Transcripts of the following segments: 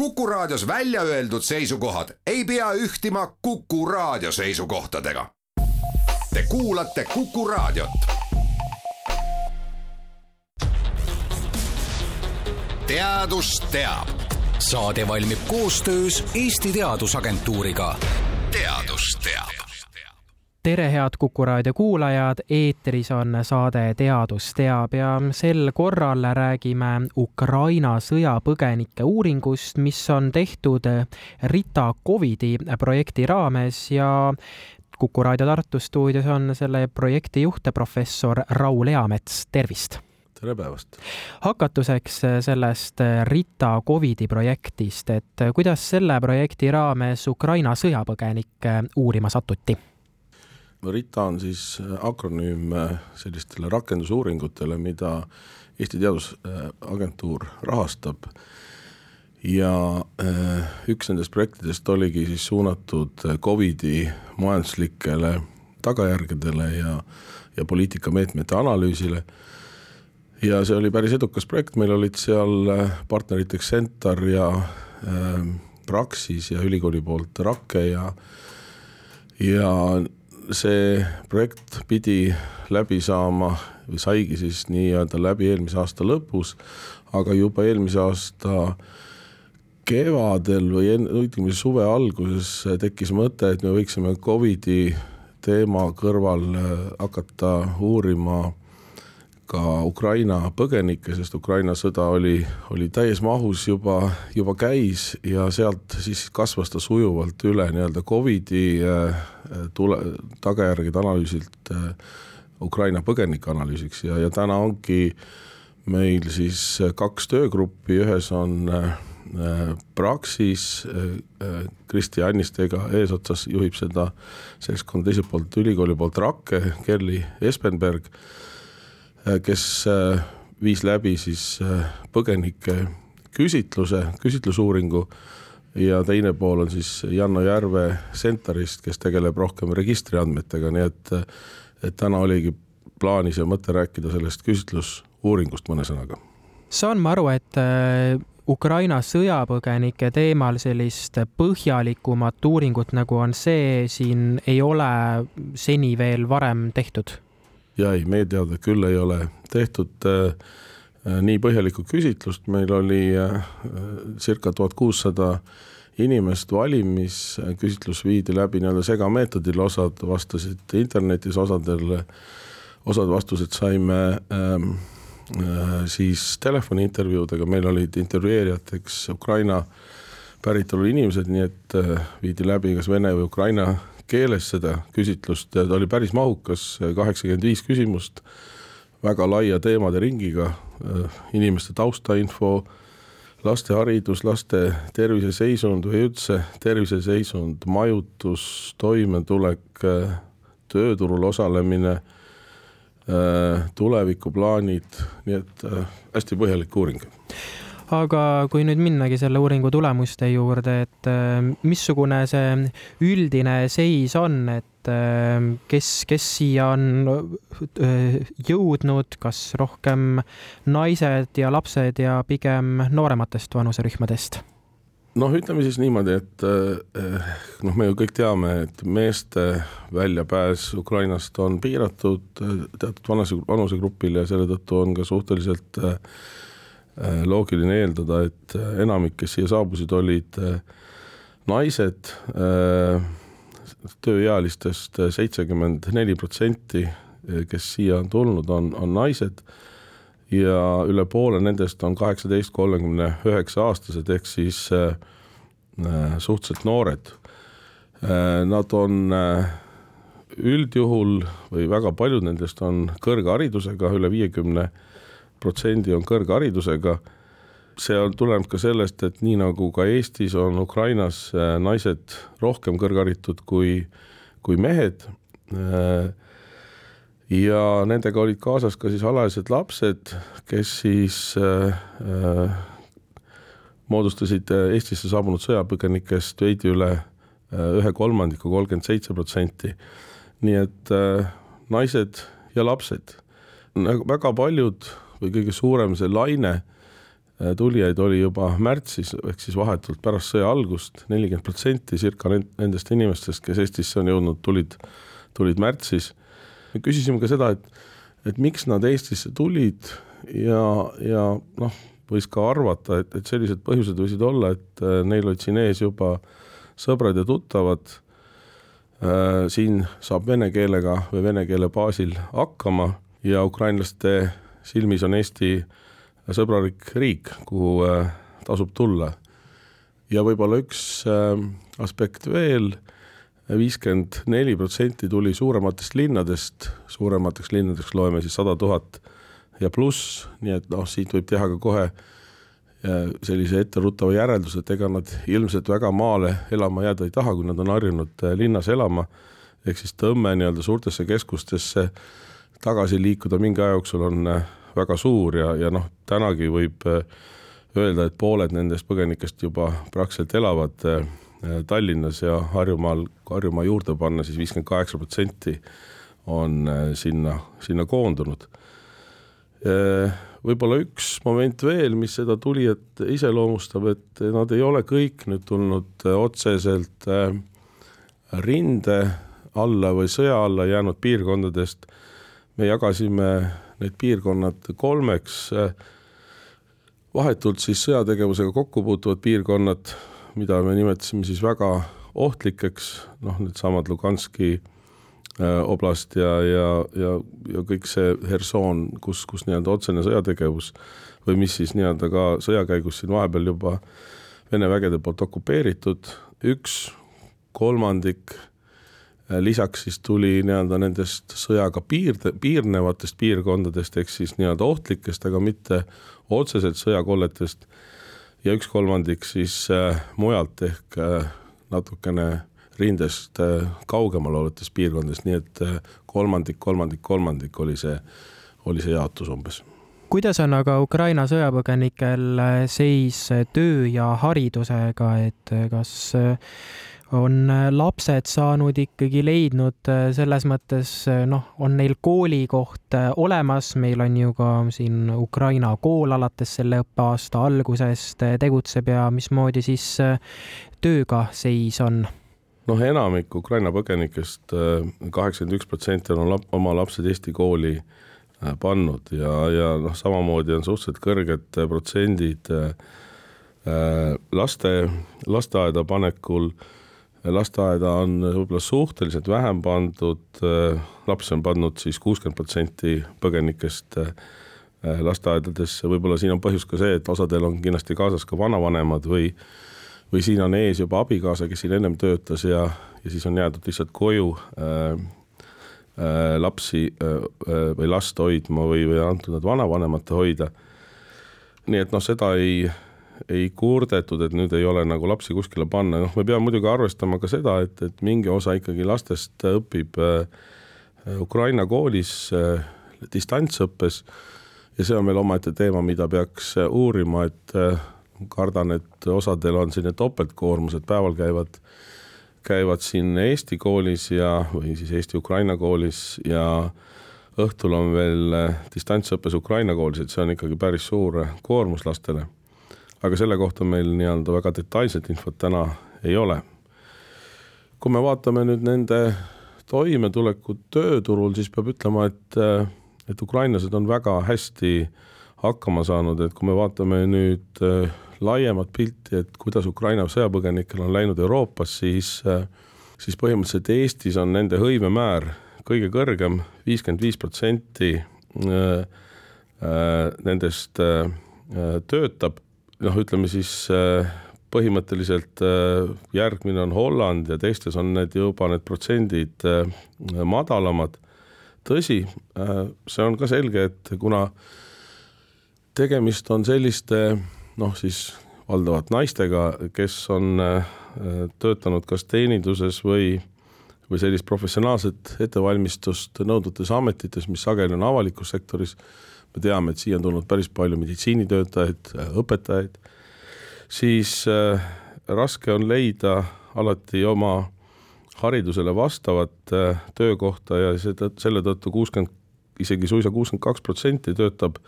Kuku Raadios välja öeldud seisukohad ei pea ühtima Kuku Raadio seisukohtadega. Te kuulate Kuku Raadiot. teadus teab. saade valmib koostöös Eesti Teadusagentuuriga. teadus teab tere, head Kuku raadio kuulajad, eetris on saade Teadus teab ja sel korral räägime Ukraina sõjapõgenike uuringust, mis on tehtud Rita Covidi projekti raames ja Kuku raadio Tartu stuudios on selle projekti juht, professor Raul Eamets, tervist! tere päevast! hakatuseks sellest Rita Covidi projektist, et kuidas selle projekti raames Ukraina sõjapõgenikke uurima satuti? RITA on siis äh, akronüüm äh, sellistele rakendusuuringutele, mida Eesti Teadusagentuur rahastab. ja äh, üks nendest projektidest oligi siis suunatud Covidi majanduslikele tagajärgedele ja, ja poliitikameetmete analüüsile. ja see oli päris edukas projekt, meil olid seal partneriteks Centar ja äh, Praxis ja ülikooli poolt Rakke ja, ja see projekt pidi läbi saama või saigi siis nii-öelda läbi eelmise aasta lõpus, aga juba eelmise aasta kevadel või õigemini suve alguses tekkis mõte, et me võiksime Covidi teema kõrval hakata uurima ka Ukraina põgenikke, sest Ukraina sõda oli, oli täies mahus juba, juba käis ja sealt siis kasvas ta sujuvalt üle nii-öelda Covidi äh, tule, tagajärgede analüüsilt äh, Ukraina põgenike analüüsiks ja, ja täna ongi meil siis kaks töögruppi, ühes on äh, Praxis, Kristi Annistega eesotsas juhib seda seltskonda, teiselt poolt ülikooli poolt Rakke, Kerli Espenberg Äh, kes äh, viis läbi siis äh, põgenike küsitluse, küsitlusuuringu ja teine pool on siis Janno Järve Centerist, kes tegeleb rohkem registriandmetega, nii et, et täna oligi plaanis ja mõte rääkida sellest küsitlusuuringust mõne sõnaga. saan ma aru, et Ukraina sõjapõgenike teemal sellist põhjalikumat uuringut, nagu on see, siin ei ole seni veel varem tehtud? ja ei, meie teada küll ei ole tehtud äh, äh, nii põhjalikku küsitlust, meil oli äh, circa tuhat kuussada inimest valimisküsitlus viidi läbi nii-öelda segameetodil, osad vastasid internetis, osadel, osad vastused saime ähm, äh, siis telefoniintervjuudega, meil olid intervjueerijateks Ukraina päritolu inimesed, nii et äh, viidi läbi kas vene või ukraina keeles seda küsitlust. Ja ta oli päris mahukas, kaheksakümmend viis küsimust, väga laia teemade ringiga, äh, inimeste taustainfo, laste haridus, laste terviseseisund või üldse terviseseisund, majutus, toimetulek, äh, tööturul osalemine, äh, tulevikuplaanid, nii et hästi põhjalik uuring aga kui nüüd minnagi selle uuringu tulemuste juurde, et äh, missugune see üldine seis on, et äh, kes, kes siia on äh, jõudnud, kas rohkem naised ja lapsed ja pigem noorematest vanuserühmadest? noh, ütleme siis niimoodi, et noh, me ju kõik teame, et meeste väljapääs Ukrainast on piiratud teatud vanuse, vanusegrupil ja selle tõttu on ka suhteliselt äh, loogiline eeldada, et äh, enamik, kes siia saabusid, olid äh, naised, tööealistest seitsekümmend neli protsenti, kes siia on tulnud, on, on naised ja üle poole nendest on kaheksateist, kolmekümne üheksa aastased, ehk siis äh, suhteliselt noored äh,. Nad on äh, üldjuhul või väga paljud nendest on kõrgharidusega, üle viiekümne protsendi on kõrgharidusega. see on tulenenud ka sellest, et nii nagu ka Eestis on Ukrainas äh, naised rohkem kõrgharitud kui, kui mehed. Äh, ja nendega olid kaasas ka siis alalised lapsed, kes siis äh, moodustasid Eestisse saabunud sõjapõgenikest veidi üle ühe kolmandiku, kolmkümmend seitse protsenti. nii et naised ja lapsed, väga paljud või kõige suurem see laine tulijaid oli juba märtsis ehk siis vahetult pärast sõja algust nelikümmend protsenti circa nendest inimestest, kes Eestisse on jõudnud, tulid, tulid märtsis. me küsisime ka seda, et, et miks nad Eestisse tulid ja, ja noh, võis ka arvata, et, et sellised põhjused võisid olla, et äh, neil olid siin ees juba sõbrad ja tuttavad äh,. siin saab vene keelega või vene keele baasil hakkama ja ukrainlaste silmis on Eesti sõbralik riik, kuhu äh, tasub tulla. ja võib-olla üks äh, aspekt veel, viiskümmend neli protsenti tuli suurematest linnadest, suuremateks linnadeks loeme siis sada tuhat ja pluss, nii et noh, siit võib teha ka kohe äh, sellise etteruttava järelduse, et ega nad ilmselt väga maale elama jääda ei taha, kui nad on harjunud linnas elama, ehk siis tõmme nii-öelda suurtesse keskustesse tagasi liikuda mingi aja jooksul on väga suur ja, ja noh, tänagi võib äh, öelda, et pooled nendest põgenikest juba praktiliselt elavad äh, Tallinnas ja Harjumaal, Harjumaa juurde panna siis viiskümmend kaheksa protsenti on äh, sinna, sinna koondunud. võib-olla üks moment veel, mis seda tulijat iseloomustab, et nad ei ole kõik nüüd tulnud otseselt rinde alla või sõja alla jäänud piirkondadest. Me jagasime need piirkonnad kolmeks. vahetult siis sõjategevusega kokku puutuvad piirkonnad, mida me nimetasime siis väga ohtlikeks, noh, needsamad Luganski äh, oblast ja, ja, ja, ja kõik see Herson, kus, kus nii-öelda otsene sõjategevus või mis siis nii-öelda ka sõja käigus siin vahepeal juba Vene vägede poolt okupeeritud, üks kolmandik lisaks siis tuli nii-öelda nendest sõjaga piirde, piirnevatest piirkondadest ehk siis nii-öelda ohtlikest, aga mitte otseselt sõjakolletest. ja üks kolmandik siis äh, mujalt ehk äh, natukene rindest äh, kaugemal olevatest piirkondadest, nii et äh, kolmandik, kolmandik, kolmandik oli see, oli see jaotus umbes kuidas on aga Ukraina sõjapõgenikel äh, seis töö ja haridusega, et kas on äh, lapsed saanud ikkagi leidnud äh, selles mõttes, äh, noh, on neil koolikoht olemas, meil on ju ka siin Ukraina kool alates selle õppeaasta algusest tegutseb ja mismoodi siis tööga seis on? noh, enamik Ukraina põgenikest, kaheksakümmend üks protsenti on oma lapsed Eesti kooli pannud ja, ja noh, samamoodi on suhteliselt kõrged protsendid laste, lasteaeda panekul lasteaeda on võib-olla suhteliselt vähem pandud, äh, lapsi on pandud siis kuuskümmend protsenti põgenikest äh, lasteaedadesse, võib-olla siin on põhjus ka see, et osadel on kindlasti kaasas ka vanavanemad või või siin on ees juba abikaasa, kes siin ennem töötas ja, ja siis on jäädud lihtsalt koju äh, äh, lapsi äh, või last hoidma või, või antud nad vanavanemate hoida. nii et noh, seda ei ei kurdetud, et nüüd ei ole nagu lapsi kuskile panna, noh, me peame muidugi arvestama ka seda, et, et mingi osa ikkagi lastest õpib äh, Ukraina koolis äh, distantsõppes. Ja see on veel omaette teema, mida peaks äh, uurima, et kardan, et osadel on selline topeltkoormus, et päeval käivad, käivad siin Eesti koolis ja, või siis Eesti-Ukraina koolis ja õhtul on veel distantsõppes Ukraina koolis, et see on ikkagi päris suur koormus lastele aga selle kohta meil nii-öelda väga detailset infot täna ei ole. kui me vaatame nüüd nende toimetulekut tööturul, siis peab ütlema, et, et ukrainlased on väga hästi hakkama saanud, et kui me vaatame nüüd äh, laiemat pilti, et kuidas Ukraina sõjapõgenikel on läinud Euroopas, siis, äh, siis põhimõtteliselt Eestis on nende hõivemäär kõige kõrgem, viiskümmend viis protsenti äh, nendest töötab noh, ütleme siis äh, põhimõtteliselt äh, järgmine on Holland ja teistes on need juba need protsendid äh, madalamad. tõsi, see on ka selge, et kuna tegemist on selliste noh, siis valdavalt naistega, kes on töötanud kas teeninduses või, või sellist professionaalset ettevalmistust nõudvates ametites, mis sageli on avalikus sektoris me teame, et siia on tulnud päris palju meditsiinitöötajaid, õpetajaid, siis äh, raske on leida alati oma haridusele vastavat äh, töökohta ja seda, selle tõttu kuuskümmend, isegi suisa kuuskümmend kaks protsenti töötab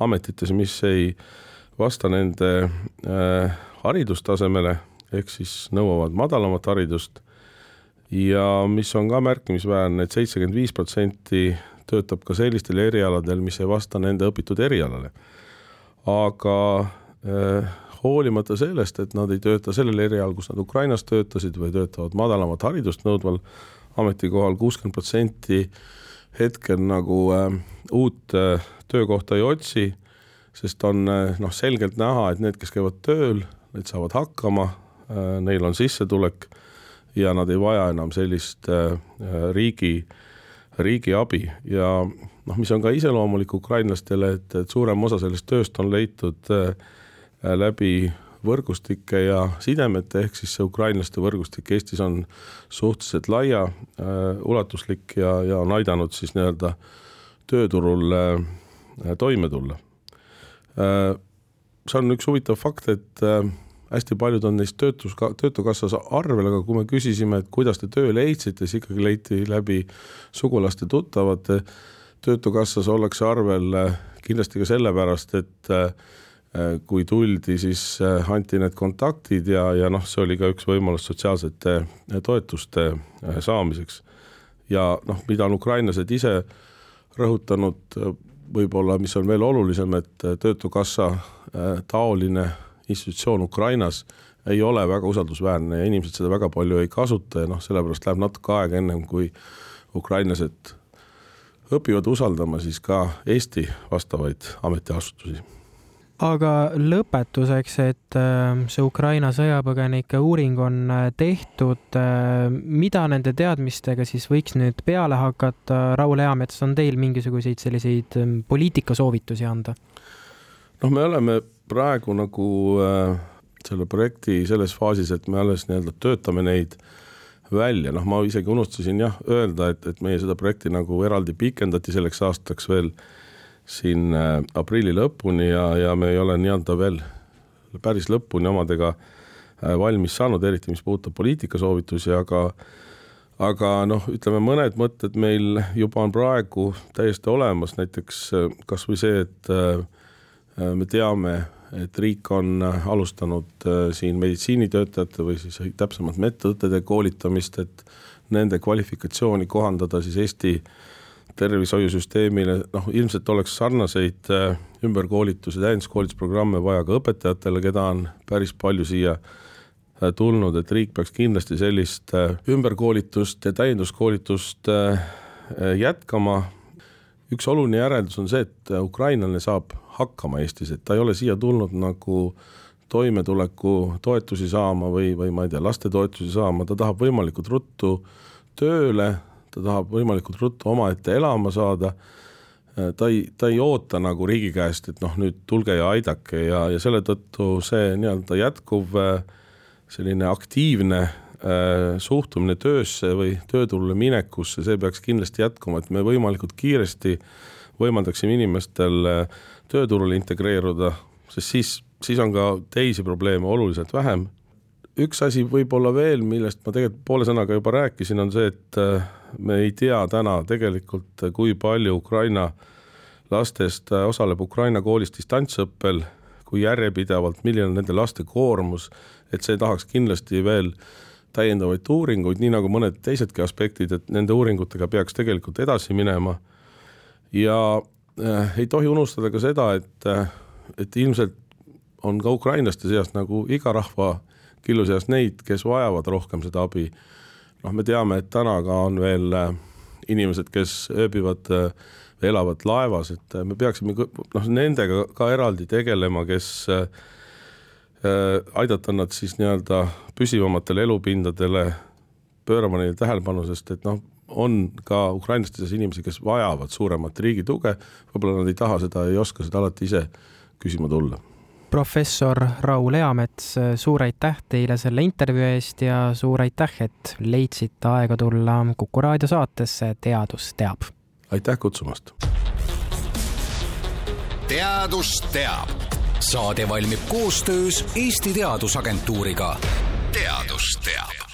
ametites, mis ei vasta nende äh, haridustasemele, ehk siis nõuavad madalamat haridust. Ja mis on ka märkimisväärne et, et seitsekümmend viis protsenti töötab ka sellistel erialadel, mis ei vasta nende õpitud erialale. aga äh, hoolimata sellest, et nad ei tööta sellel erialal, kus nad Ukrainas töötasid või töötavad madalamat haridust nõudval ametikohal, kuuskümmend protsenti hetkel nagu äh, uut äh, töökohta ei otsi, sest on äh, noh, selgelt näha, et need, kes käivad tööl, need saavad hakkama äh,, neil on sissetulek ja nad ei vaja enam sellist äh, riigi, abi ja noh, mis on ka iseloomulik ukrainlastele, et, et suurem osa sellest tööst on leitud äh, läbi võrgustike ja sidemete, ehk siis see ukrainlaste võrgustik Eestis on suhteliselt laia äh,, ulatuslik ja, ja on aidanud siis nii-öelda tööturul äh, toime tulla äh,. see on üks huvitav fakt, et äh, hästi paljud on neist töötus, Töötukassas arvel, aga kui me küsisime, et kuidas te töö leidsite, siis ikkagi leiti läbi sugulaste, tuttavate. töötukassas ollakse arvel äh, kindlasti ka sellepärast, et äh, Äh, kui tuldi, siis anti need kontaktid ja, ja noh, see oli ka üks võimalus sotsiaalsete toetuste saamiseks. ja noh, mida on ukrainlased ise rõhutanud, võib-olla, mis on veel olulisem, et Töötukassa taoline institutsioon Ukrainas ei ole väga usaldusväärne ja inimesed seda väga palju ei kasuta ja noh, sellepärast läheb natuke aega, ennem kui ukrainlased õpivad usaldama siis ka Eesti vastavaid ametiasutusi aga lõpetuseks, et äh, see Ukraina sõjapõgenike uuring on äh, tehtud, äh, mida nende teadmistega siis võiks nüüd peale hakata, Raul Eamets, on teil mingisuguseid selliseid poliitikasoovitusi anda? noh, me oleme praegu nagu äh, selle projekti selles faasis, et me alles nii-öelda töötame neid välja, noh, ma isegi unustasin jah öelda, et, et meie seda projekti nagu eraldi pikendati selleks aastaks veel äh, siin äh, aprilli lõpuni ja, ja me ei ole nii-öelda veel päris lõpuni omadega äh, valmis saanud, eriti mis puudutab poliitikasoovitusi, aga aga noh, ütleme mõned mõtted meil juba on praegu täiesti olemas, näiteks äh, kasvõi see, et me teame, et riik on alustanud siin meditsiinitöötajate või siis täpsemalt medõdede koolitamist, et nende kvalifikatsiooni kohandada siis Eesti äh, tervishoiusüsteemile, noh ilmselt oleks sarnaseid äh, ümberkoolituse, täienduskoolitusprogramme vaja ka õpetajatele, keda on päris palju siia äh, tulnud, et riik peaks kindlasti sellist äh, ümberkoolitust ja täienduskoolitust jätkama. üks oluline järeldus on see, et ukrainlane saab hakkama Eestis, et ta ei ole siia tulnud nagu toimetuleku toetusi saama või, või ma ei tea, lastetoetusi saama, ta tahab võimalikult ruttu tööle ta tahab võimalikult ruttu omaette elama saada. ta ei, ta ei oota nagu riigi käest, et noh, nüüd tulge ja aidake ja, ja selle tõttu see nii-öelda jätkuv selline aktiivne äh, suhtumine töösse või tööturule minekusse, see peaks kindlasti jätkuma, et me võimalikult kiiresti võimaldaksime inimestel tööturule integreeruda, sest siis, siis on ka teisi probleeme oluliselt vähem. üks asi võib-olla veel, millest ma tegelikult poole sõnaga juba rääkisin, on see, et me ei tea täna tegelikult, kui palju Ukraina lastest osaleb Ukraina koolis distantsõppel, kui järjepidevalt, milline on nende laste koormus, et see tahaks kindlasti veel täiendavaid uuringuid, nii nagu mõned teisedki aspektid, et nende uuringutega peaks tegelikult edasi minema. Ja äh, ei tohi unustada ka seda, et, äh, et ilmselt on ka ukrainlaste seas nagu iga rahva killu seas neid, kes vajavad rohkem seda abi. Noh, me teame, et täna ka on veel äh, inimesed, kes ööbivad või äh, elavad laevas, et äh, me peaksime noh, nendega ka eraldi tegelema, kes aidata nad siis nii-öelda püsivamatele elupindadele, pöörama neile tähelepanu, sest et noh, on ka ukrainlaste seas inimesi, kes vajavad suuremat riigi tuge, võib-olla nad ei taha seda, ei oska seda alati ise küsima tulla professor Raul Eamets, suur aitäh teile selle intervjuu eest ja suur aitäh, et leidsite aega tulla Kuku raadio saatesse Teadus teab. aitäh kutsumast. teadus teab. saade valmib koostöös Eesti Teadusagentuuriga. teadus teab